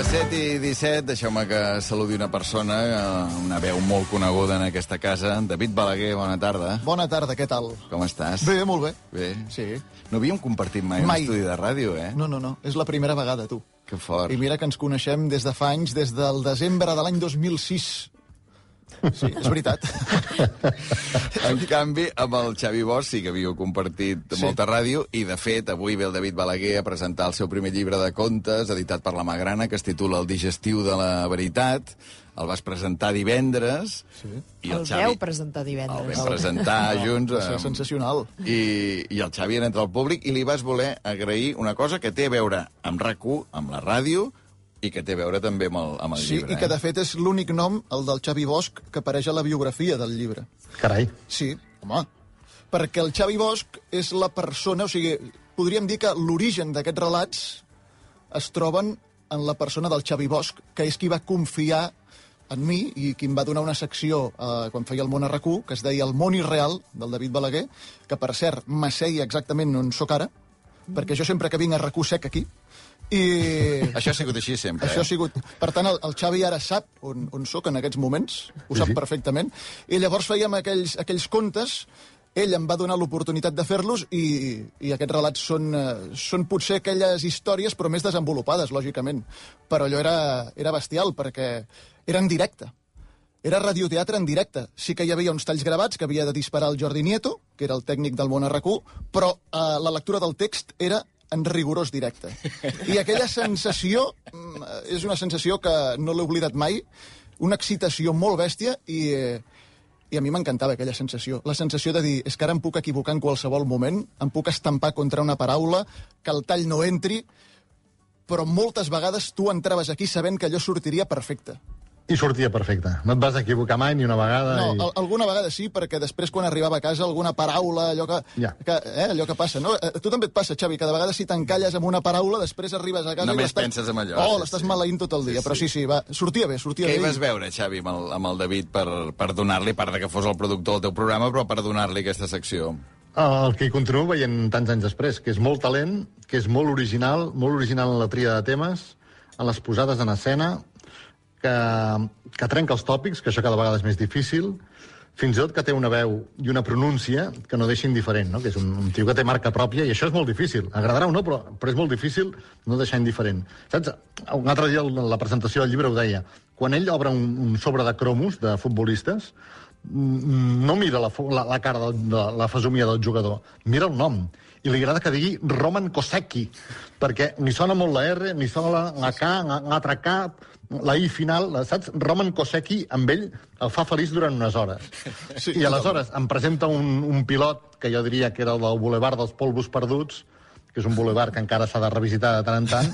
les 7 i 17, deixeu-me que saludi una persona, eh, una veu molt coneguda en aquesta casa. David Balaguer, bona tarda. Bona tarda, què tal? Com estàs? Bé, molt bé. Bé. Sí. No havíem compartit mai, Mai. un estudi de ràdio, eh? No, no, no, és la primera vegada, tu. Que fort. I mira que ens coneixem des de fa anys, des del desembre de l'any 2006. Sí, és veritat. En canvi, amb el Xavi Bosch sí que havíeu compartit Sí. molta ràdio i, de fet, avui ve el David Balaguer a presentar el seu primer llibre de contes, editat per la Magrana, que es titula El digestiu de la veritat. El vas presentar divendres. Sí. I el veu presentar El divendres. vam presentar junts. Va ser amb- sensacional. I, i el Xavi era entre el públic i li vas voler agrair una cosa que té a veure amb rac amb la ràdio, i que té a veure també amb el, amb el Sí, llibre. i que de eh? fet és l'únic nom, el del Xavi Bosch, que apareix a la biografia del llibre. Carai. Sí, home, perquè el Xavi Bosch és la persona, o sigui, podríem dir que l'origen d'aquests relats es troben en la persona del Xavi Bosch, que és qui va confiar en mi i qui em va donar una secció eh, quan feia el món a rac que es deia El món irreal, del David Balaguer, que per cert m'asseia exactament on sóc ara, perquè jo sempre que vinc a rac sec aquí, i... Això ha sigut així sempre. Això ha eh? sigut... Per tant, el, el Xavi ara sap on, on sóc en aquests moments, ho sap sí. perfectament, i llavors fèiem aquells, aquells contes, ell em va donar l'oportunitat de fer-los i, i aquests relats són, eh, són potser aquelles històries, però més desenvolupades, lògicament. Però allò era, era bestial, perquè era en directe. Era radioteatre en directe. Sí que hi havia uns talls gravats que havia de disparar el Jordi Nieto, que era el tècnic del món RQ, però eh, la lectura del text era en rigorós directe. I aquella sensació mm, és una sensació que no l'he oblidat mai, una excitació molt bèstia i, eh, i a mi m'encantava aquella sensació. La sensació de dir, és que ara em puc equivocar en qualsevol moment, em puc estampar contra una paraula, que el tall no entri, però moltes vegades tu entraves aquí sabent que allò sortiria perfecte. I sortia perfecte. No et vas equivocar mai ni una vegada. No, i... al alguna vegada sí, perquè després quan arribava a casa alguna paraula, allò que, Ja. que, eh, allò que passa, no? A tu també et passa, Xavi, que de vegades si t'encalles amb una paraula, després arribes a casa Només i l'estàs... penses en allò. Oh, Sí, l'estàs sí. maleint tot el dia, Sí, però sí. sí, va, sortia bé, sortia Què bé. hi vas veure, Xavi, amb el, amb el David per, per donar-li, a part de que fos el productor del teu programa, però per donar-li aquesta secció? El que hi continuo veient tants anys després, que és molt talent, que és molt original, molt original en la tria de temes, en les posades en escena, que, que trenca els tòpics, que això cada vegada és més difícil, fins i tot que té una veu i una pronúncia que no deixa indiferent, no? que és un, un tio que té marca pròpia, i això és molt difícil. Agradarà o no, però, però és molt difícil no deixar indiferent. Saps? Un altre dia, la presentació del llibre ho deia, quan ell obre un, un sobre de cromos de futbolistes, no mira la, la, la cara de, de la fesomia del jugador, mira el nom. I li agrada que digui Roman Kosecki, perquè ni sona molt la R, ni sona la, la K, la, l'altra K, la I final, la- saps? Roman Kosecki, amb ell, el fa feliç durant unes hores. Sí, I aleshores em presenta un, un pilot, que jo diria que era el del Boulevard dels Polvos Perduts, que és un boulevard que encara s'ha de revisitar de tant en tant,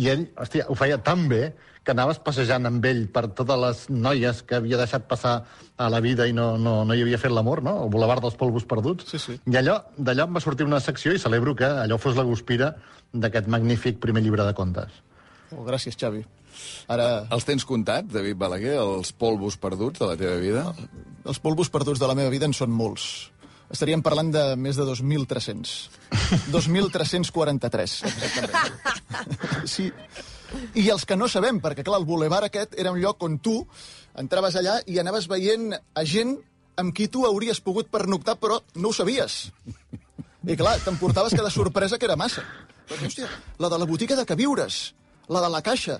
i ell, hòstia, ho feia tan bé que anaves passejant amb ell per totes les noies que havia deixat passar a la vida i no, no, no hi havia fet l'amor, no? El Boulevard dels Polvos Perduts. Sí, sí. I allò, d'allò em va sortir una secció i celebro que allò fos la guspira d'aquest magnífic primer llibre de contes. Oh, gràcies, Xavi. Ara, Els tens comptats, David Balaguer, els polvos perduts de la teva vida? els polvos perduts de la meva vida en són molts. Estaríem parlant de més de 2.300. 2.343, exactament. Sí. I els que no sabem, perquè clar, el boulevard aquest era un lloc on tu entraves allà i anaves veient a gent amb qui tu hauries pogut pernoctar, però no ho sabies. I clar, t'emportaves cada sorpresa que era massa. Perquè, hòstia, la de la botiga de queviures, la de la caixa,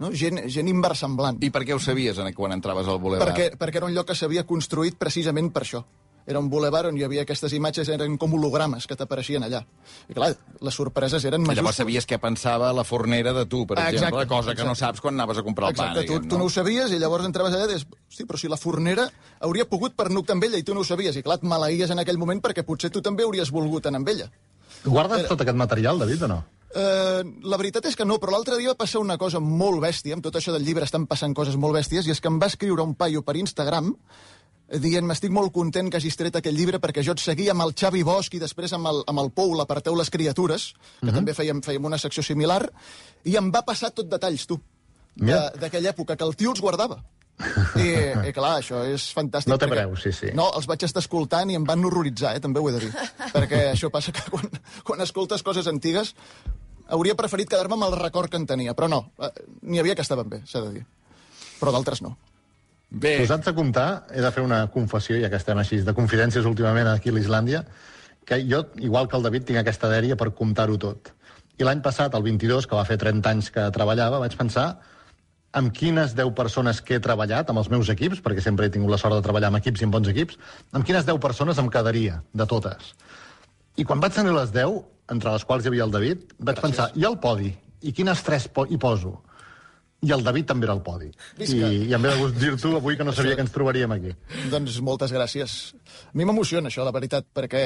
no? gent, gent inversemblant. I per què ho sabies en- quan entraves al boulevard? Perquè, perquè era un lloc que s'havia construït precisament per això. Era un boulevard on hi havia aquestes imatges, eren com hologrames que t'apareixien allà. I clar, les sorpreses eren majúscules. llavors sabies què pensava la fornera de tu, per Exacte, exemple, cosa que exacte. no saps quan anaves a comprar el Exacte, pa. tu, diguem, tu no ho sabies i llavors entraves allà i deies, hosti, però si la fornera hauria pogut pernoctar amb ella i tu no ho sabies. I clar, et maleïes en aquell moment perquè potser tu també hauries volgut anar amb ella. Guardes tot aquest material, David, o no? Eh, la veritat és que no, però l'altre dia va passar una cosa molt bèstia, amb tot això del llibre estan passant coses molt bèsties, i és que em va escriure un paio per Instagram dient, m'estic molt content que hagis tret aquest llibre perquè jo et seguia amb el Xavi Bosch i després amb el, amb el Pou, l'Aparteu les criatures, que també fèiem, fèiem una secció similar, i em va passar tot detalls, tu, de- Mira. d'aquella època, que el tio els guardava. I, I clar, això és fantàstic. No preu, sí, sí. No, els vaig estar escoltant i em van horroritzar, eh, també ho he de dir. perquè això passa que quan, quan escoltes coses antigues hauria preferit quedar-me amb el record que en tenia, però no, eh, n'hi havia que estaven bé, s'ha de dir. Però d'altres no. Bé, Posats a comptar, he de fer una confessió, ja que estem així, de confidències últimament aquí a l'Islàndia, que jo, igual que el David, tinc aquesta dèria per comptar-ho tot. I l'any passat, el 22, que va fer 30 anys que treballava, vaig pensar amb quines 10 persones que he treballat, amb els meus equips, perquè sempre he tingut la sort de treballar amb equips i amb bons equips, amb quines 10 persones em quedaria, de totes. I quan vaig tenir les 10, entre les quals hi havia el David, vaig Gràcies. pensar, i el podi? I quines 3 po hi poso? I el David també era al podi. Visca. I, I em ve de gust dir-t'ho avui que no sabia que ens trobaríem aquí. Doncs moltes gràcies. A mi m'emociona això, la veritat, perquè,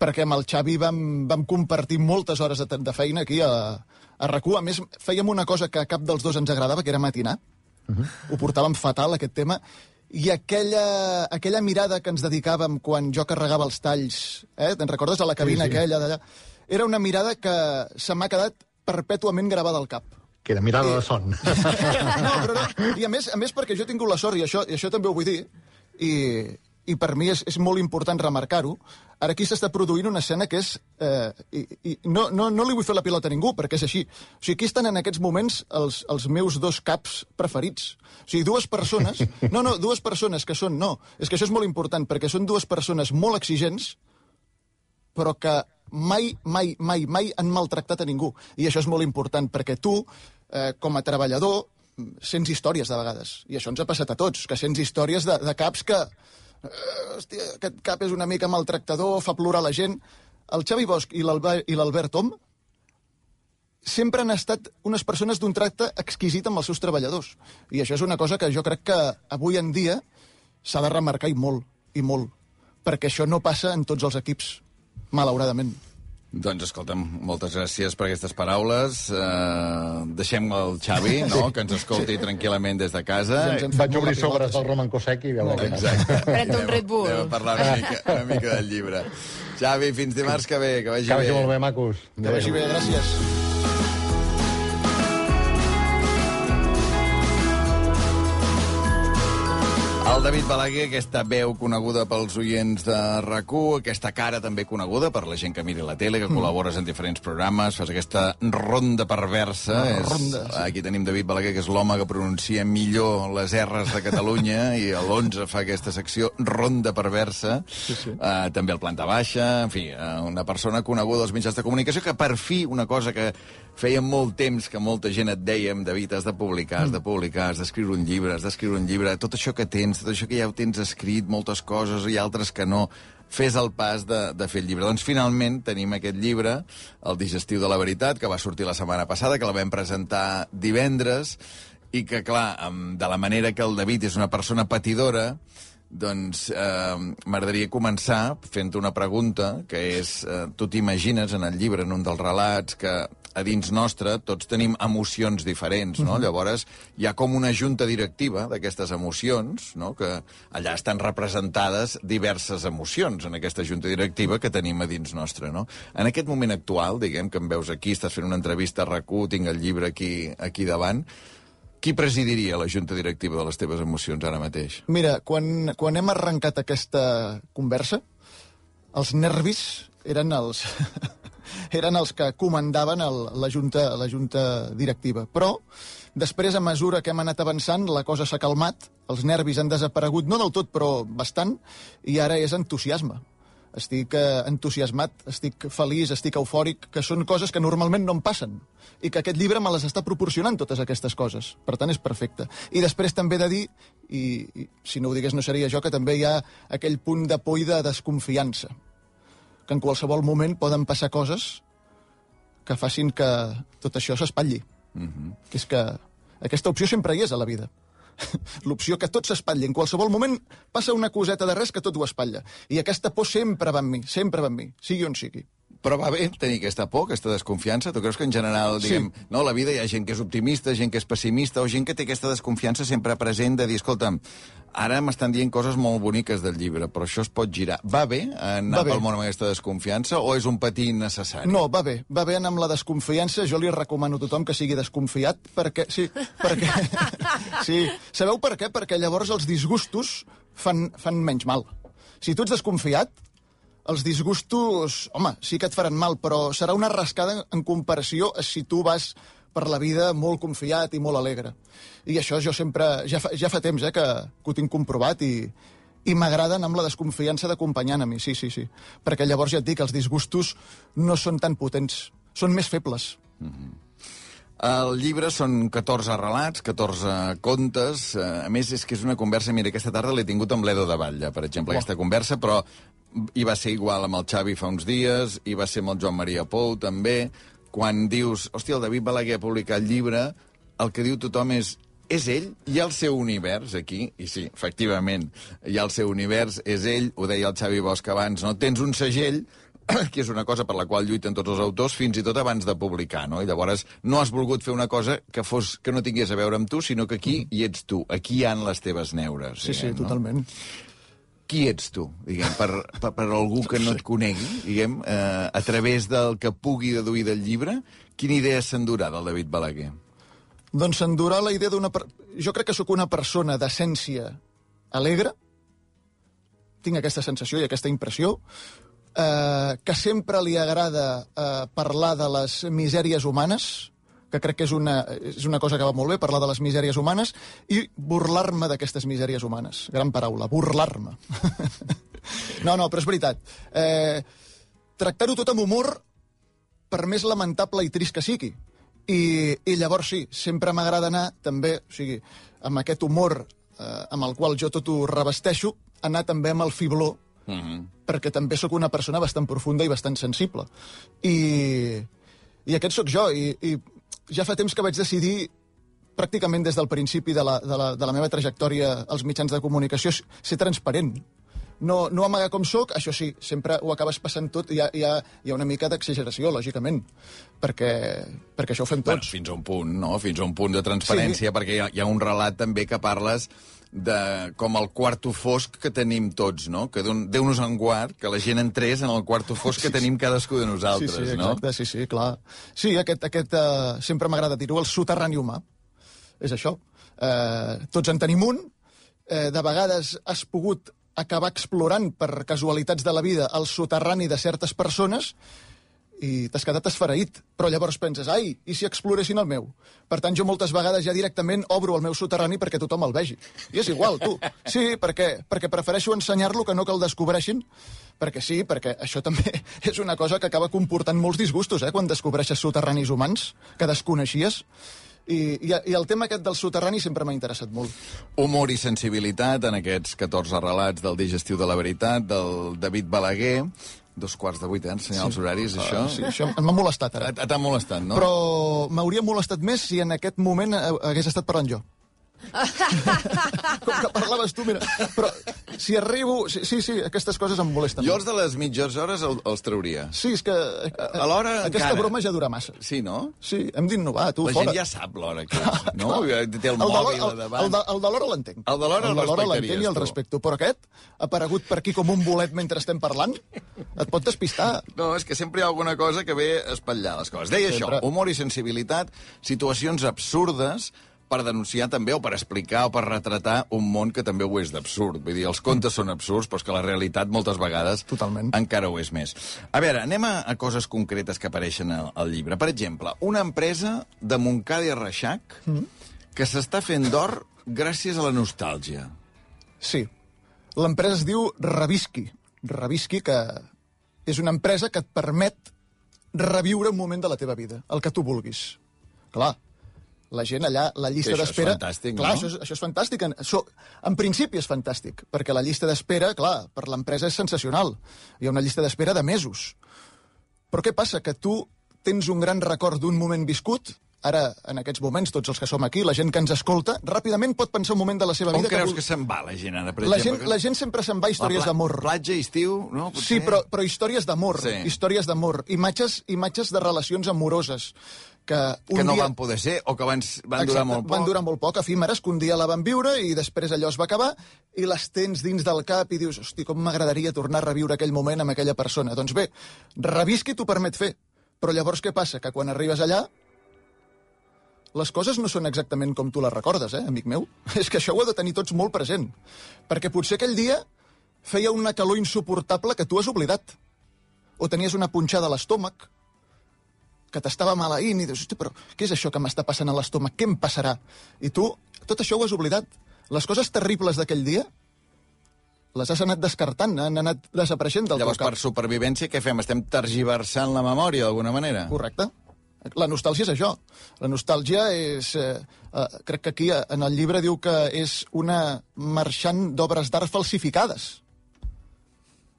perquè amb el Xavi vam, vam compartir moltes hores de, de feina aquí a, a rac A més, fèiem una cosa que a cap dels dos ens agradava, que era matinar. Uh -huh. Ho portàvem fatal, aquest tema. I aquella, aquella mirada que ens dedicàvem quan jo carregava els talls, eh? te'n recordes, a la cabina Sí, sí, sí. sí. aquella d'allà? Era una mirada que se m'ha quedat perpètuament gravada al cap. Que era mirada de son. No, però no. I a més, a més perquè jo he tingut la sort, i això, i això també ho vull dir, i, i per mi és, és molt important remarcar-ho, ara aquí s'està produint una escena que és... Eh, i, i no, no, no li vull fer la pilota a ningú, perquè és així. O sigui, aquí estan en aquests moments els, els meus dos caps preferits. O sigui, dues persones... No, no, dues persones que són... No, és que això és molt important, perquè són dues persones molt exigents, però que mai, mai, mai, mai han maltractat a ningú. I això és molt important, perquè tu, eh, com a treballador, sents històries de vegades. I això ens ha passat a tots, que sents històries de, de caps que... Eh, hòstia, aquest cap és una mica maltractador, fa plorar la gent. El Xavi Bosch i l'Albert Om sempre han estat unes persones d'un tracte exquisit amb els seus treballadors. I això és una cosa que jo crec que avui en dia s'ha de remarcar i molt, i molt. Perquè això no passa en tots els equips, malauradament. Doncs escolta'm, moltes gràcies per aquestes paraules. Uh, deixem el Xavi, no?, que ens escolti tranquil·lament des de casa. Ja ens hem fet Vaig obrir sobres sí. del Roman Kosecki i veure. Exacte. Pren-te un Red Bull. Anem a parlar una mica, una mica del llibre. Xavi, fins dimarts que ve, que vagi, Que vagi molt bé, macos. Que vagi bé, gràcies. David Balaguer, aquesta veu coneguda pels oients de rac aquesta cara també coneguda per la gent que miri la tele, que col·labores en diferents programes, fas aquesta ronda perversa. Una és, ronda, sí. Aquí tenim David Balaguer, que és l'home que pronuncia millor les R's de Catalunya, i a l'11 fa aquesta secció ronda perversa. Sí, sí. Uh, també el planta baixa, en fi, uh, una persona coneguda als mitjans de comunicació que per fi una cosa que feia molt temps que molta gent et dèiem, David, has de publicar, has de publicar, has d'escriure un llibre, has d'escriure un llibre, tot això que tens, tot això que ja ho tens escrit, moltes coses i altres que no, fes el pas de, de fer el llibre. Doncs finalment tenim aquest llibre, El digestiu de la veritat, que va sortir la setmana passada, que la vam presentar divendres, i que, clar, de la manera que el David és una persona patidora, doncs eh, m'agradaria començar fent una pregunta, que és, eh, tu t'imagines en el llibre, en un dels relats, que a dins nostre tots tenim emocions diferents, no? Llavors hi ha com una junta directiva d'aquestes emocions, no? que allà estan representades diverses emocions en aquesta junta directiva que tenim a dins nostre. No? En aquest moment actual, diguem que em veus aquí, estàs fent una entrevista a rac tinc el llibre aquí, aquí davant, qui presidiria la junta directiva de les teves emocions ara mateix? Mira, quan, quan hem arrencat aquesta conversa, els nervis eren els, eren els que comandaven el, la, junta, la junta directiva. Però, després, a mesura que hem anat avançant, la cosa s'ha calmat, els nervis han desaparegut, no del tot, però bastant, i ara és entusiasme. Estic eh, entusiasmat, estic feliç, estic eufòric, que són coses que normalment no em passen i que aquest llibre me les està proporcionant totes aquestes coses. Per tant, és perfecte. I després també he de dir, i, i si no ho digués no seria jo, que també hi ha aquell punt de por i de desconfiança. Que en qualsevol moment poden passar coses que facin que tot això s'espatlli. Mm -hmm. Que és que aquesta opció sempre hi és a la vida. L'opció que tot s'espatlli. En qualsevol moment passa una coseta de res que tot ho espatlla. I aquesta por sempre va amb mi, sempre va amb mi, sigui on sigui. Però va bé tenir aquesta por, aquesta desconfiança? Tu creus que en general, Sí. diguem, no, a la vida hi ha gent que és optimista, gent que és pessimista, o gent que té aquesta desconfiança sempre present de dir, escolta'm, ara m'estan dient coses molt boniques del llibre, però això es pot girar. Va bé anar Va bé. pel món amb aquesta desconfiança o és un patí innecessari? No, va bé, va bé anar amb la desconfiança. Jo li recomano a tothom que sigui desconfiat, perquè... Sí, perquè... sí. Sabeu per què? Perquè llavors els disgustos fan, fan menys mal. Si tu ets desconfiat, els disgustos, home, sí que et faran mal, però serà una rascada en comparació a si tu vas per la vida molt confiat i molt alegre. I això jo sempre, ja fa, ja fa temps eh, que, que ho tinc comprovat i, i m'agrada anar amb la desconfiança d'acompanyant a mi, sí, sí, sí. Perquè llavors ja et dic, els disgustos no són tan potents, són més febles. Mm -hmm. El llibre són 14 relats, 14 contes. A més, és que és una conversa... Mira, aquesta tarda l'he tingut amb l'Edo de Batlle, per exemple, oh. aquesta conversa, però hi va ser igual amb el Xavi fa uns dies, hi va ser amb el Joan Maria Pou, també. Quan dius, hòstia, el David Balaguer ha publicat el llibre, el que diu tothom és és ell, hi ha el seu univers aquí, i sí, efectivament, hi ha el seu univers, és ell, ho deia el Xavi Bosch abans, no? Tens un segell, que és una cosa per la qual lluiten tots els autors, fins i tot abans de publicar, no? I llavors no has volgut fer una cosa que fos que no tingués a veure amb tu, sinó que aquí hi ets tu, aquí hi han les teves neures. Sí, diguem, sí, totalment. Qui ets tu, diguem, per, per, per algú que no et conegui, diguem, eh, a través del que pugui deduir del llibre, quina idea s'endurà del David Balaguer? Doncs s'endurà la idea d'una... Per... Jo crec que sóc una persona d'essència alegre, tinc aquesta sensació i aquesta impressió, eh, que sempre li agrada eh, parlar de les misèries humanes, que crec que és una, és una cosa que va molt bé, parlar de les misèries humanes, i burlar-me d'aquestes misèries humanes. Gran paraula, burlar-me. no, no, però és veritat. Eh, Tractar-ho tot amb humor, per més lamentable i trist que sigui. I, i llavors sí, sempre m'agrada anar també, o sigui, amb aquest humor eh, amb el qual jo tot ho revesteixo, anar també amb el fibló, uh mhm. -huh. perquè també sóc una persona bastant profunda i bastant sensible. I, i aquest sóc jo, i, i ja fa temps que vaig decidir pràcticament des del principi de la, de la, de la meva trajectòria als mitjans de comunicació ser transparent no, no amagar com sóc, això sí, sempre ho acabes passant tot, hi ha, hi ha, hi ha una mica d'exageració, lògicament, perquè, perquè això ho fem tots. Bueno, fins a un punt, no? Fins a un punt de transparència, sí. perquè hi ha, hi ha un relat també que parles de com el quarto fosc que tenim tots, no? Que Déu-nos en guard, que la gent entrés en el quarto fosc que tenim cadascú de nosaltres, sí, sí, no? Exacte, sí, sí, clar. Sí, aquest, aquest uh, sempre m'agrada dir-ho, el soterrani humà. És això. Uh, tots en tenim un, eh, de vegades has pogut acabar explorant per casualitats de la vida el soterrani de certes persones i t'has quedat esfereït. Però llavors penses, ai, i si exploressin el meu? Per tant, jo moltes vegades ja directament obro el meu soterrani perquè tothom el vegi. I és igual, tu. Sí, perquè, perquè prefereixo ensenyar-lo que no que el descobreixin, perquè sí, perquè això també és una cosa que acaba comportant molts disgustos, eh, quan descobreixes soterranis humans que desconeixies. I, i, I el tema aquest del soterrani sempre m'ha interessat molt. Humor i sensibilitat en aquests 14 relats del digestiu de la veritat, del David Balaguer, dos quarts de vuit, eh? Ensenyar sí. els horaris, uh, això? Sí, això m'ha molestat, ara. T'ha molestat, no? Però m'hauria molestat més si en aquest moment hagués estat parlant jo. Com que parlaves tu, mira. Però si arribo... Sí, sí, sí aquestes coses em molesten. Jo els de les mitges hores el, els trauria. Sí, és que... A l'hora Aquesta encara. broma ja dura massa. Sí, no? Sí, hem d'innovar, tu, La fora. gent ja sap l'hora que és, no? Té el, el mòbil a davant. El de, el de l'hora l'entenc. El de l'hora el, el l'entenc i el respecto. Però aquest ha aparegut per aquí com un bolet mentre estem parlant? Et pot despistar. No, és que sempre hi ha alguna cosa que ve a espatllar les coses. Deia sempre. això, humor i sensibilitat, situacions absurdes, per denunciar també o per explicar o per retratar un món que també ho és d'absurd. Vull dir, els contes són absurds, però és que la realitat moltes vegades Totalment. encara ho és més. A veure, anem a, a coses concretes que apareixen al, al llibre. Per exemple, una empresa de Montcada i Reixac mm. que s'està fent d'or gràcies a la nostàlgia. Sí. L'empresa es diu Revisqui. Revisqui, que és una empresa que et permet reviure un moment de la teva vida, el que tu vulguis. Clar, la gent allà, la llista d'espera... Això és fantàstic, clar, no? Això és, això és fantàstic. En, so, en principi és fantàstic, perquè la llista d'espera, clar, per l'empresa és sensacional. Hi ha una llista d'espera de mesos. Però què passa? Que tu tens un gran record d'un moment viscut, ara, en aquests moments, tots els que som aquí, la gent que ens escolta, ràpidament pot pensar un moment de la seva On vida... creus que, que se'n va la gent ara, per la exemple? Gent, la gent sempre se'n va a històries pla d'amor. Platja, estiu, no? Potser? Sí, però, però històries d'amor. Sí. Històries d'amor. Imatges, imatges de relacions amoroses que, un que no dia... van poder ser o que van, van Exacte, durar molt poc. Van durar molt poc, efímeres, que un dia la van viure i després allò es va acabar i les tens dins del cap i dius, hosti, com m'agradaria tornar a reviure aquell moment amb aquella persona. Doncs bé, revisqui t'ho permet fer. Però llavors què passa? Que quan arribes allà les coses no són exactament com tu les recordes, eh, amic meu? És que això ho heu de tenir tots molt present. Perquè potser aquell dia feia una calor insuportable que tu has oblidat. O tenies una punxada a l'estómac, que t'estava maleint, i dius, hosti, però què és això que m'està passant a l'estómac? Què em passarà? I tu, tot això ho has oblidat. Les coses terribles d'aquell dia les has anat descartant, han anat desapareixent del Llavors, teu cap. per supervivència, què fem? Estem tergiversant la memòria, d'alguna manera? Correcte. La nostàlgia és això. La nostàlgia és... Eh, eh, crec que aquí eh, en el llibre diu que és una marxant d'obres d'art falsificades.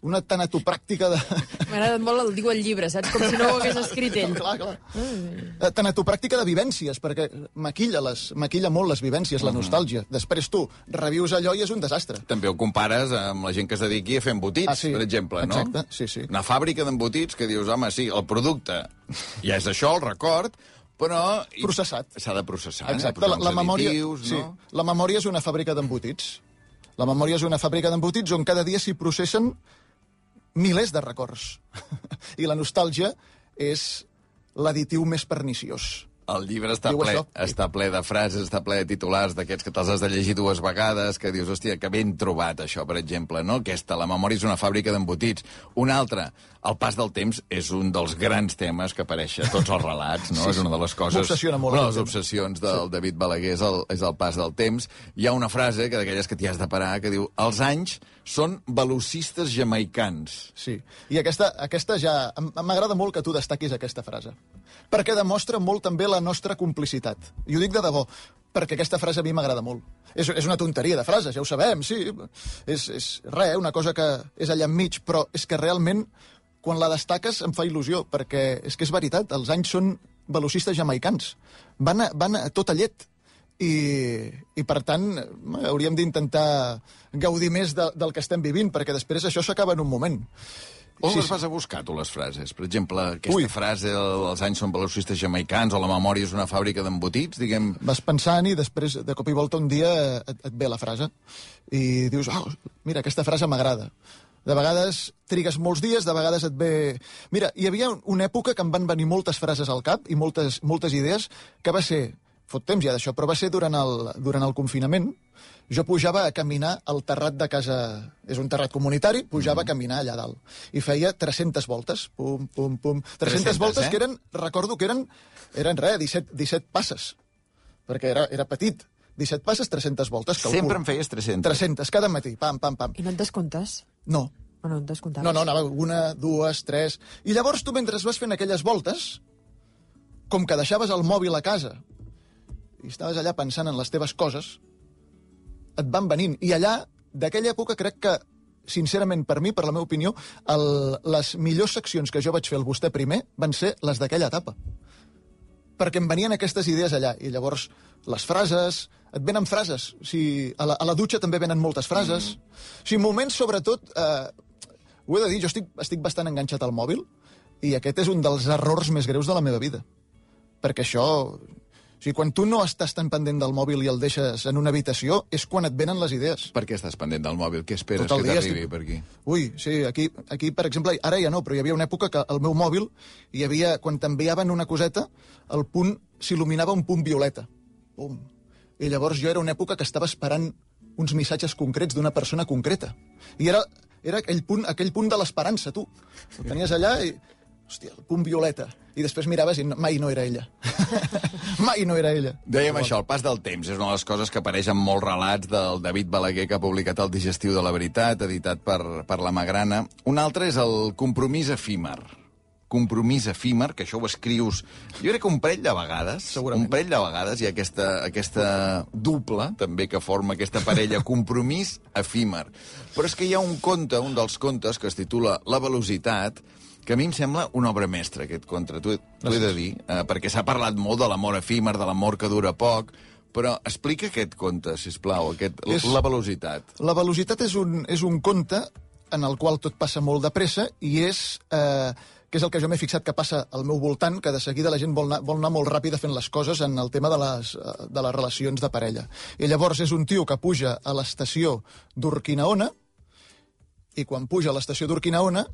Una tanatopràctica de... M'ha agradat molt el diu el llibre, saps? Com si no ho hagués escrit ell. clar, clar. Eh, Tanatopràctica de vivències, perquè maquilla, les, maquilla molt les vivències, la nostàlgia. Després tu revius allò i és un desastre. També ho compares amb la gent que es dediqui a fer embotits, Ah, sí. per exemple, no? Exacte, sí, sí. Una fàbrica d'embotits que dius, home, sí, el producte ja és això, el record, però... i- Processat. S'ha de processar. Exacte, posar la, la memòria... additius, sí, no? la memòria és una fàbrica d'embotits. La memòria és una fàbrica d'embotits on cada dia s'hi processen milers de records. I la nostàlgia és l'additiu més perniciós. El llibre està Diu ple, això. està ple de frases, està ple de titulars d'aquests que te'ls has de llegir dues vegades, que dius, hòstia, que ben trobat això, per exemple, no? Aquesta, la memòria és una fàbrica d'embotits. Una altra, el pas del temps és un dels grans temes que apareix a tots els relats, no? Sí, és una de les coses... M'obsessiona molt Una de les obsessions del David Balaguer és el, és el pas del temps. Hi ha una frase, que d'aquelles que t'hi has de parar, que diu, els anys són velocistes jamaicans. Sí, i aquesta, aquesta ja... M'agrada molt que tu destaquis aquesta frase, perquè demostra molt també la nostra complicitat. I ho dic de debò, perquè aquesta frase a mi m'agrada molt. És, és una tonteria de frases, ja ho sabem, sí. És, és res, una cosa que és allà enmig, però és que realment, quan la destaques, em fa il·lusió, perquè és que és veritat, els anys són velocistes jamaicans. Van a, van a tota llet. I, i per tant, hauríem d'intentar gaudir més de, del que estem vivint, perquè després això s'acaba en un moment. On Sí, les vas a buscar, tu, les frases? Per exemple, aquesta Ui. frase, el- els anys són velocistes jamaicans, o la memòria és una fàbrica d'embotits, diguem... Vas pensant i després, de cop i volta, un dia et, et ve la frase i dius, oh, mira, aquesta frase m'agrada. De vegades trigues molts dies, de vegades et ve... Mira, hi havia un- una època que em van venir moltes frases al cap i moltes, moltes idees, que va ser... Fot temps ja d'això, però va ser durant el, durant el confinament. Jo pujava a caminar al terrat de casa... És un terrat comunitari, pujava a caminar allà dalt. I feia 300 voltes. Pum, pum, pum. 300, 300, voltes eh? que eren, recordo que eren, eren res, 17, 17 passes perquè era, era petit. 17 passes, 300 voltes. calculo. Sempre en feies 300. 300, cada matí, pam, pam, pam. I no et descomptes? No, O no et descomptaves? no, no, anava una, dues, tres... I llavors tu, mentre vas fent aquelles voltes, com que deixaves el mòbil a casa i estaves allà pensant en les teves coses, et van venint. I allà, d'aquella època, crec que, sincerament, per mi, per la meva opinió, el, les millors seccions que jo vaig fer al Vostè primer van ser les d'aquella etapa perquè em venien aquestes idees allà. I llavors, les frases... Et venen frases. O sigui, a, la, a la dutxa també venen moltes frases. Mm. O sigui, moments, sobretot... Eh, ho he de dir, jo estic, estic bastant enganxat al mòbil i aquest és un dels errors més greus de la meva vida. Perquè això... O sigui, quan tu no estàs tan pendent del mòbil i el deixes en una habitació, és quan et venen les idees. Per què estàs pendent del mòbil? Què esperes el que t'arribi estic- per aquí? Ui, sí, aquí, aquí, per exemple, ara ja no, però hi havia una època que el meu mòbil, hi havia, quan t'enviaven una coseta, el punt s'il·luminava un punt violeta. Pum. I llavors jo era una època que estava esperant uns missatges concrets d'una persona concreta. I era, era aquell punt, aquell punt de l'esperança, tu. Ho tenies allà i... Hòstia, el punt violeta. I després miraves i no, mai no era ella. mai no era ella. Dèiem això, el pas del temps. És una de les coses que apareix en molts relats del David Balaguer, que ha publicat el Digestiu de la Veritat, editat per, per la Magrana. Un altre és el compromís efímer. Compromís efímer, que això ho escrius... Jo crec que un parell de vegades, Segurament. un parell de vegades hi ha aquesta, aquesta dupla, també, que forma aquesta parella, compromís efímer. Però és que hi ha un conte, un dels contes, que es titula La velocitat, que a mi em sembla una obra mestra, aquest conte. T'ho he, de dir, eh, perquè s'ha parlat molt de l'amor efímer, de l'amor que dura poc, però explica aquest conte, si plau, aquest, És- la velocitat. La velocitat és un, és un conte en el qual tot passa molt de pressa i és, eh, que és el que jo m'he fixat que passa al meu voltant, que de seguida la gent vol anar, vol anar molt ràpida fent les coses en el tema de les, eh, de les relacions de parella. I llavors és un tio que puja a l'estació d'Urquinaona i quan puja a l'estació d'Urquinaona,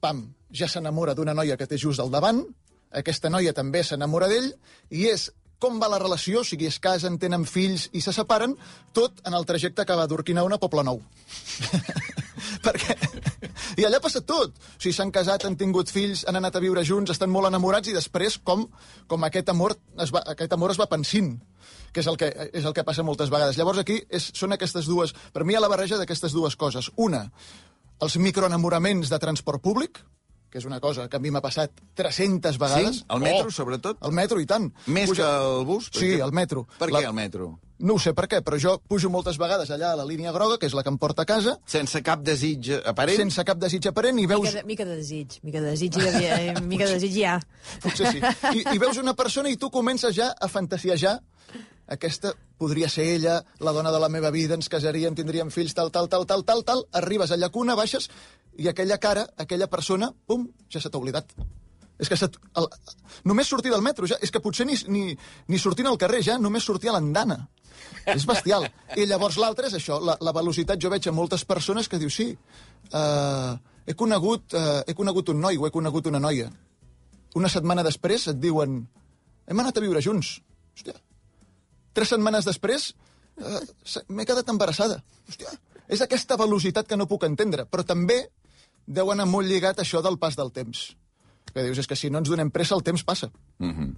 pam, ja s'enamora d'una noia que té just al davant, aquesta noia també s'enamora d'ell, i és com va la relació, o sigui, es casen, tenen fills i se separen, tot en el trajecte que va d'Urquinaona a Poble Nou. perquè... I allà passa tot. O sigui, s'han casat, han tingut fills, han anat a viure junts, estan molt enamorats i després com, com aquest, amor es va, aquest amor es va pensint que és el que, és el que passa moltes vegades. Llavors aquí és, són aquestes dues... Per mi hi ha la barreja d'aquestes dues coses. Una, els microenamoraments de transport públic, que és una cosa que a mi m'ha passat 300 vegades. Sí? Al metro, sobretot? Al metro, i tant. Més que al bus? Sí, exemple? al metro. Per La- què al metro? No ho sé per què, però jo pujo moltes vegades allà a la línia groga, que és la que em porta a casa, Sense cap desig aparent? sense cap desig aparent, i veus... Mica de, mica de desig, mica de desig, hi havia, eh, mica de desig hi ha. Potser sí. I, I veus una persona i tu comences ja a fantasiejar aquesta podria ser ella, la dona de la meva vida, ens casaríem, tindríem fills, tal, tal, tal, tal, tal, tal, arribes a llacuna, baixes, i aquella cara, aquella persona, pum, ja se t'ha oblidat. És que se el, només sortir del metro, ja, és que potser ni, ni, ni sortint al carrer, ja només sortir a l'andana. És bestial. I llavors l'altre és això, la, la velocitat. Jo veig a moltes persones que diu, sí, uh, he, conegut, uh, he conegut un noi o he conegut una noia. Una setmana després et diuen, hem anat a viure junts. Hòstia, tres setmanes després eh, m'he quedat embarassada. Hòstia, és aquesta velocitat que no puc entendre, però també deu anar molt lligat això del pas del temps. Que dius, és que si no ens donem pressa, el temps passa. Mm -hmm.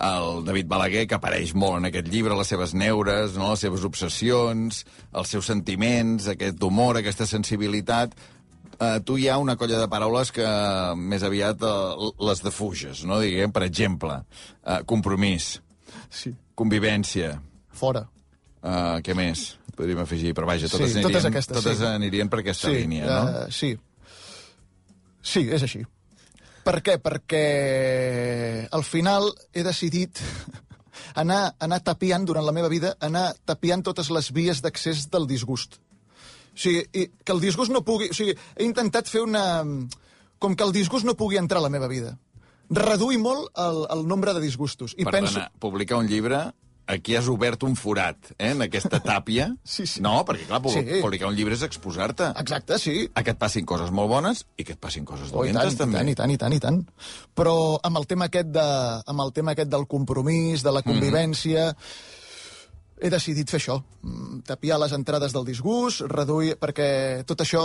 El David Balaguer, que apareix molt en aquest llibre, les seves neures, no? les seves obsessions, els seus sentiments, aquest humor, aquesta sensibilitat... Eh, tu hi ha una colla de paraules que més aviat eh, les defuges, no? Diguem, per exemple, eh, compromís, Sí. Convivència, Fora. eh, què més? Podríem afegir, però vaja, totes, sí, anirien, totes aquestes, totes sí. anirien per aquesta sí, línia, no? eh, sí. Sí, és així. Per què? Perquè al final he decidit anar, anar tapiant durant la meva vida, anar tapiant totes les vies d'accés del disgust. O sigui, i que el disgust no pugui... O sigui, he intentat fer una... Com que el disgust no pugui entrar a la meva vida. Reduir molt el, el nombre de disgustos. I Perdona, penso... publicar un llibre aquí has obert un forat, eh, en aquesta tàpia. Sí, sí. No, perquè, clar, pu- Sí. publicar un llibre és exposar-te. Exacte, sí. A que et passin coses molt bones i que et passin coses Oh, i dolentes, tant, i també. tant, i tant, i tant, i tant. Però amb el tema aquest, de, amb el tema aquest del compromís, de la convivència, he decidit fer això. mm, Tapiar les entrades del disgust, reduir... Perquè tot això...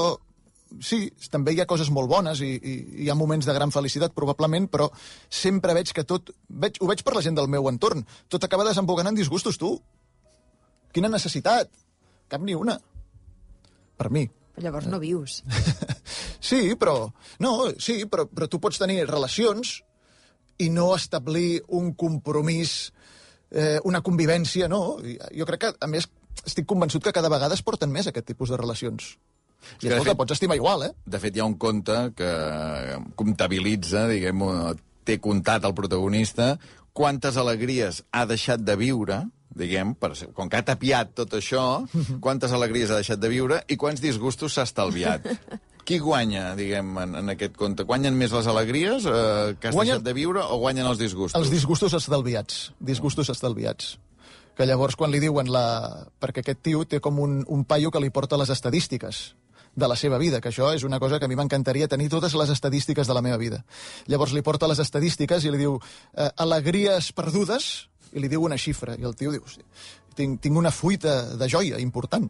Sí, també hi ha coses molt bones i, i hi ha moments de gran felicitat, probablement, però sempre veig que tot... Veig, ho veig per la gent del meu entorn. Tot acaba desembocant en disgustos, tu. Quina necessitat? Cap ni una. Per mi. Llavors no vius. Sí, però... No, sí, però, però tu pots tenir relacions i no establir un compromís, eh, una convivència, no. Jo crec que, a més, estic convençut que cada vegada es porten més aquest tipus de relacions. I escolta, fet- pots estimar igual, eh? De fet, hi ha un conte que comptabilitza, diguem té comptat el protagonista, quantes alegries ha deixat de viure, diguem, per, com que ha tapiat tot això, quantes alegries ha deixat de viure i quants disgustos s'ha estalviat. Qui guanya, diguem, en, en aquest conte? Guanyen més les alegries eh, que has Guanyen- deixat de viure o guanyen els disgustos? Els disgustos estalviats. Disgustos estalviats. Que llavors, quan li diuen la... Perquè aquest tio té com un, un paio que li porta les estadístiques de la seva vida, que això és una cosa que a mi m'encantaria tenir totes les estadístiques de la meva vida. Llavors li porta les estadístiques i li diu eh, alegries perdudes, i li diu una xifra, i el tio diu, "Hosti, tinc, tinc una fuita de joia important.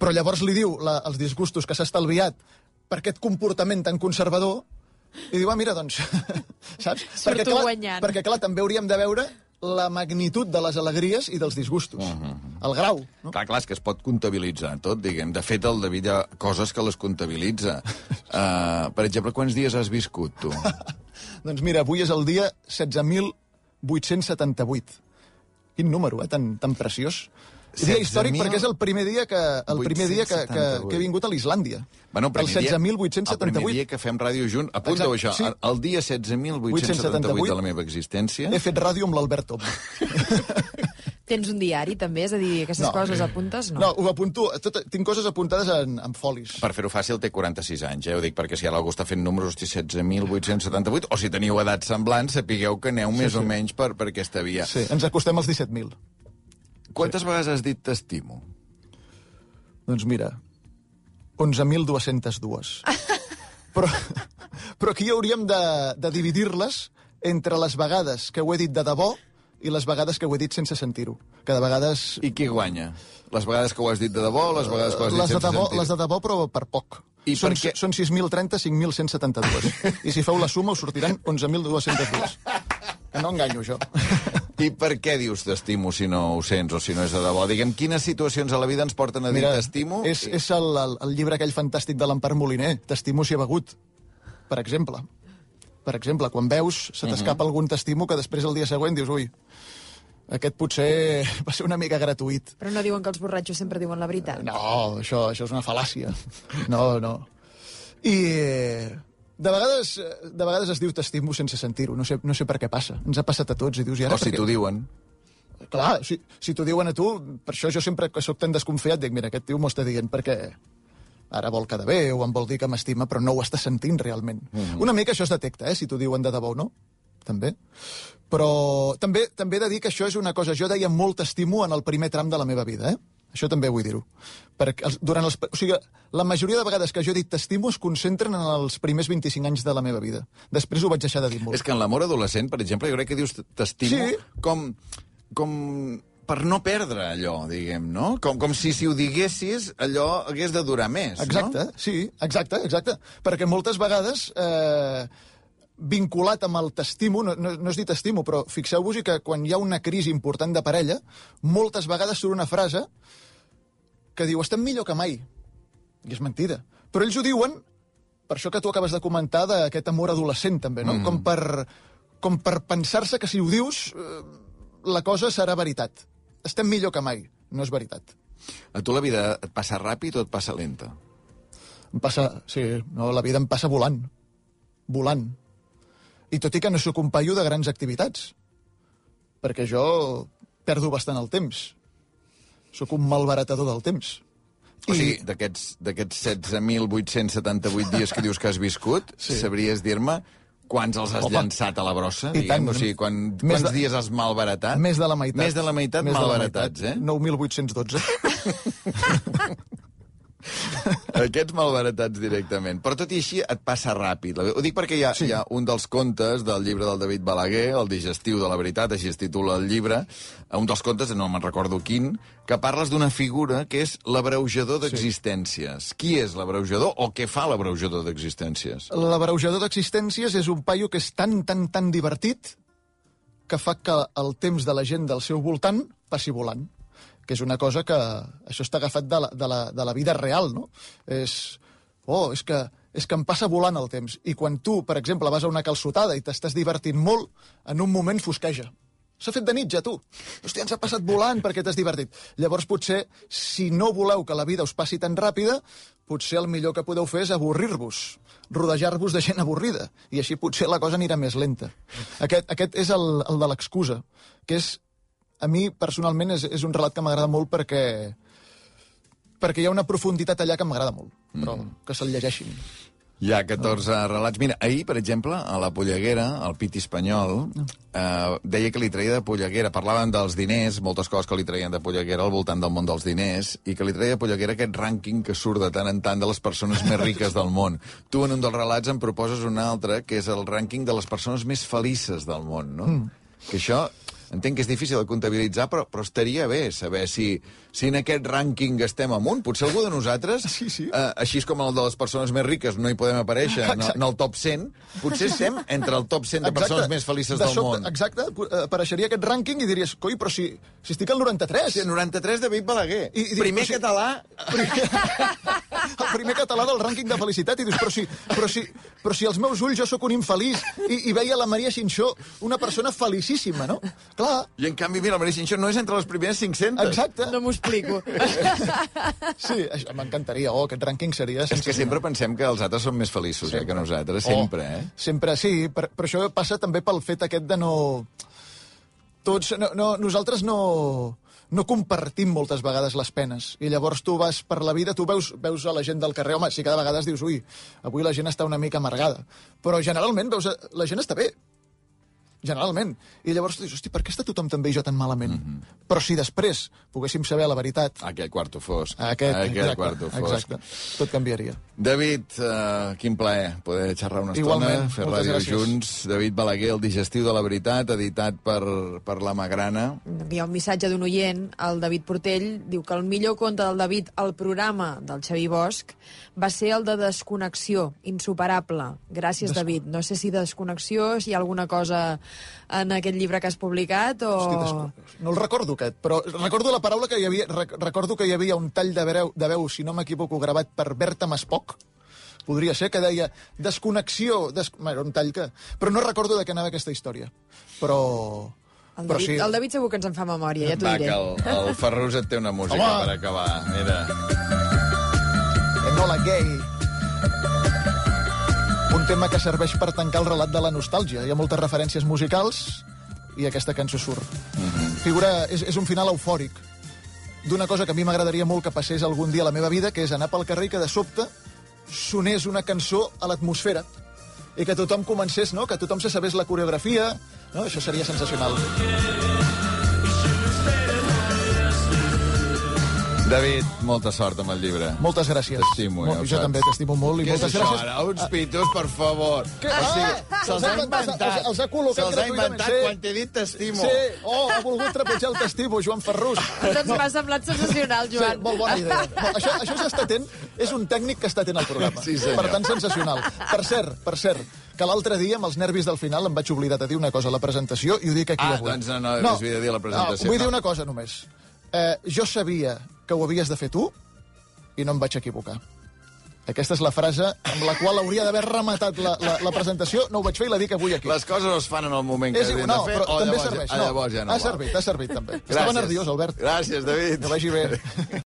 Però llavors li diu la, els disgustos que s'ha estalviat per aquest comportament tan conservador, i diu, ah, mira, doncs, saps? Surto clar, guanyant. perquè, clar, també hauríem de veure la magnitud de les alegries i dels disgustos. El grau, no? Clar, clar, és que es pot comptabilitzar tot, diguem. De fet, el David hi ha coses que les comptabilitza. Uh, per exemple, quants dies has viscut, tu? Doncs mira, avui és el dia 16.878. Quin número, eh? Tan, tan preciós. Dia històric 16.000 perquè és el primer dia que, el primer dia que, que, que he vingut a l'Islàndia. Bueno, el primer dia- El primer 16.878. dia que fem ràdio junt, apunta-ho això, sí. el, el dia 16.878 de la meva existència, He fet ràdio amb l'Albert Tom. Tens un diari, també? És a dir, aquestes No. coses apuntes? No, No. ho apunto... Tot, tinc coses apuntades en, en folis. per fer-ho fàcil, té 46 anys, eh? Ho dic perquè si ara algú està fent números, hosti, 16.878, o si teniu edats semblants, sapigueu que aneu més o menys per, per aquesta via. Sí, ens acostem als 17.000. Quantes vegades has dit t'estimo? Doncs mira, 11.202. però, però aquí hauríem de, de dividir-les entre les vegades que ho he dit de debò i les vegades que ho he dit sense sentir-ho. Que de vegades... I qui guanya? Les vegades que ho has dit de debò les vegades que ho has dit les de sense debò, sentir? les de debò, però per poc. I són, per què- són 6.030, 5.172. I si feu la suma us sortiran 11.202. Que no enganyo, jo. I per què dius t'estimo si no ho sents o si no és de debò? Diguem, quines situacions a la vida ens porten a dir t'estimo? és, és el, el, el llibre aquell fantàstic de l'Empar Moliner, T'estimo si he begut, per exemple. Per exemple, quan veus, se t'escapa algun t'estimo que després el dia següent dius, ui, aquest potser va ser una mica gratuït. Però no diuen que els borratxos sempre diuen la veritat. No, això, això és una fal·làcia. No, no. I eh, de vegades, eh, de vegades es diu t'estimo sense sentir-ho. No sé, no sé per què passa. Ens ha passat a tots i dius... I ara O si per què? t'ho diuen. Clar, si, si t'ho diuen a tu, per això jo sempre que sóc tan desconfiat dic, mira, aquest tio m'ho està dient perquè ara vol quedar bé o em vol dir que m'estima, però no ho està sentint realment. Mm -hmm. Una mica això es detecta, eh, si t'ho diuen de debò o no, també. Però també també he de dir que això és una cosa... Jo deia molt estimo en el primer tram de la meva vida, eh? Això també vull dir-ho. Perquè durant els, o sigui, la majoria de vegades que jo he dit t'estimo es concentren en els primers 25 anys de la meva vida. Després ho vaig deixar de dir molt. És que en l'amor adolescent, per exemple, jo crec que dius t'estimo Sí. com, com per no perdre allò, diguem, no? Com, com si si ho diguessis allò hagués de durar més, Exacte, no? sí, exacte, exacte. Perquè moltes vegades, eh, vinculat amb el t'estimo, no, no, no és dir t'estimo, però fixeu-vos que quan hi ha una crisi important de parella, moltes vegades surt una frase que diu estem millor que mai. I és mentida. Però ells ho diuen per això que tu acabes de comentar d'aquest amor adolescent, també, no? Mm. Com per, com per pensar-se que si ho dius, eh, la cosa serà veritat. Estem millor que mai. No és veritat. A tu la vida et passa ràpid o et passa lenta? Em passa... Sí, no, la vida em passa volant. Volant. I tot i que no sóc un paio de grans activitats, perquè jo perdo bastant el temps. Sóc un malbaratador del temps. O sigui, d'aquests d'aquests 16.878 dies que dius que has viscut, sí. Sabries dir-me quants els has Home. llançat a la brossa, I tant. O sigui, quan, Més quants de- dies has malbaratat? Més de la meitat. Més de la meitat Més de la malbaratats, meitat. eh? 9.812. Aquests malbaratats directament. Però tot i així et passa ràpid. Ho dic perquè hi ha, sí. hi ha un dels contes del llibre del David Balaguer, el digestiu de la veritat, així es titula el llibre, un dels contes, no me'n recordo quin, que parles d'una figura que és l'abreujador d'existències. Qui és l'abreujador o què fa l'abreujador d'existències? L'abreujador d'existències és un paio que és tan, tan, tan divertit que fa que el temps de la gent del seu voltant passi volant que és una cosa que... Això està agafat de la, de la, de la vida real, no? És... Oh, és que, és que em passa volant el temps. I quan tu, per exemple, vas a una calçotada i t'estàs divertint molt, en un moment fosqueja. S'ha fet de nit ja, tu. Hòstia, ens ha passat volant perquè t'has divertit. Llavors, potser, si no voleu que la vida us passi tan ràpida, potser el millor que podeu fer és avorrir-vos, rodejar-vos de gent avorrida, i així potser la cosa anirà més lenta. Aquest, aquest és el, el de l'excusa, que és a mi, personalment, és, és un relat que m'agrada molt perquè perquè hi ha una profunditat allà que m'agrada molt, però que se'l llegeixin. Hi ha 14 relats. Mira, ahir, per exemple, a la Polleguera, el Piti Espanyol, eh, deia que li traia de Polleguera. Parlaven dels diners, moltes coses que li traien de Polleguera al voltant del món dels diners, i que li traia de Polleguera aquest rànquing que surt de tant en tant de les persones més riques del món. Tu, en un dels relats, em proposes un altre, que és el rànquing de les persones més felices del món, no? Mm. Que això entenc que és difícil de comptabilitzar, però, però estaria bé saber si, si en aquest rànquing estem amunt. Potser algú de nosaltres, Sí, sí. eh, així com el de les persones més riques no hi podem aparèixer en, el- en el top 100, potser estem entre el top 100 de persones més felices de del sobte, món. Exacte, eh, apareixeria aquest rànquing i diries, coi, però si, si estic al 93. Sí, 93 David Balaguer. I- i dic, Primer si- català... el primer català del rànquing de felicitat i dius, però si, però si, però si als meus ulls jo sóc un infeliç i, i veia la Maria Xinxó, una persona felicíssima, no? Clar, I en canvi, mira, el Maria Xinxó no és entre les primeres 500. exacte. No m'ho explico. Sí, això m'encantaria. Oh, aquest rànquing seria... És que sempre pensem que els altres són més feliços eh, que nosaltres, sempre, eh? Oh, sempre, sí, per, però això passa també pel fet aquest de no... Tots, no, no, nosaltres no, no compartim moltes vegades les penes. I llavors tu vas per la vida, tu veus, veus a la gent del carrer, home, sí que de vegades dius, ui, avui la gent està una mica amargada. Però generalment veus, a- la gent està bé. Generalment. I llavors tu dius, hosti, per què està tothom tan bé i jo tan malament? Mm. -hmm. Però si després poguéssim saber la veritat, Aquell quarto fosc. aquest, Aquell exacte, quarto fosc. exacte, tot canviaria. David, uh, quin plaer poder xerrar una estona, Igualment, fer moltes ràdio gràcies. junts. David Balaguer, el digestiu de la veritat, editat per, per la Magrana. Hi ha un missatge d'un oient, el David Portell, diu que el millor conte del David al programa del Xavi Bosch va ser el de desconnexió, insuperable. Gràcies, Des... David. No sé si desconnexió, si hi ha alguna cosa en aquest llibre que has publicat o... Hosti. No el recordo, aquest, però recordo la paraula que hi havia... Rec recordo que hi havia un tall de veu, de veu si no m'equivoco, gravat per Berta Maspoc, podria ser, que deia desconnexió... Des... Era un tall que... Però no recordo de què anava aquesta història. Però... El però David, sí. el David segur que ens en fa memòria, ja t'ho Va, diré. que el, el Ferrus et té una música Home! per acabar. Mira. Enola Gay. Tema que serveix per tancar el relat de la nostàlgia. Hi ha moltes referències musicals i aquesta cançó surt. Figura, és, és un final eufòric d'una cosa que a mi m'agradaria molt que passés algun dia a la meva vida, que és anar pel carrer i que de sobte sonés una cançó a l'atmosfera i que tothom comencés, no? que tothom se sabés la coreografia, no? això seria sensacional. David, molta sort amb el llibre. Moltes gràcies. T'estimo, ja ho Jo saps. també t'estimo molt i Què és moltes això, gràcies. ara? Uns pitos, per favor. Què? O sigui, Ah! se'ls ha inventat. Els, els ha col·locat Se'ls ha gratuïtament, inventat sí. quan t'he dit t'estimo. Sí, oh, ha volgut trepitjar el testimo, Joan Ferrus. Doncs m'ha semblat sensacional, Joan. Sí, molt bona idea. No, això, això és estar atent, és un tècnic que està atent al programa. Sí, senyor. Per tant, sensacional. Per cert, per cert, que l'altre dia, amb els nervis del final, em vaig oblidar de dir una cosa a la presentació i ho dic aquí Ah, avui. doncs no, no, no havia de dir a la presentació. No, vull dir una cosa només. Eh, jo sabia que ho havies de fer tu i no em vaig equivocar. Aquesta és la frase amb la qual hauria d'haver rematat la, la, la presentació. No ho vaig fer i la dic avui aquí. Les coses es fan en el moment que És igual, de no, fer, però o també llavors, serveix. ah, No, llavors ja no ha servit, ha servit també. Gràcies. Estava nerviós, Albert. Gràcies, David. Que vagi bé.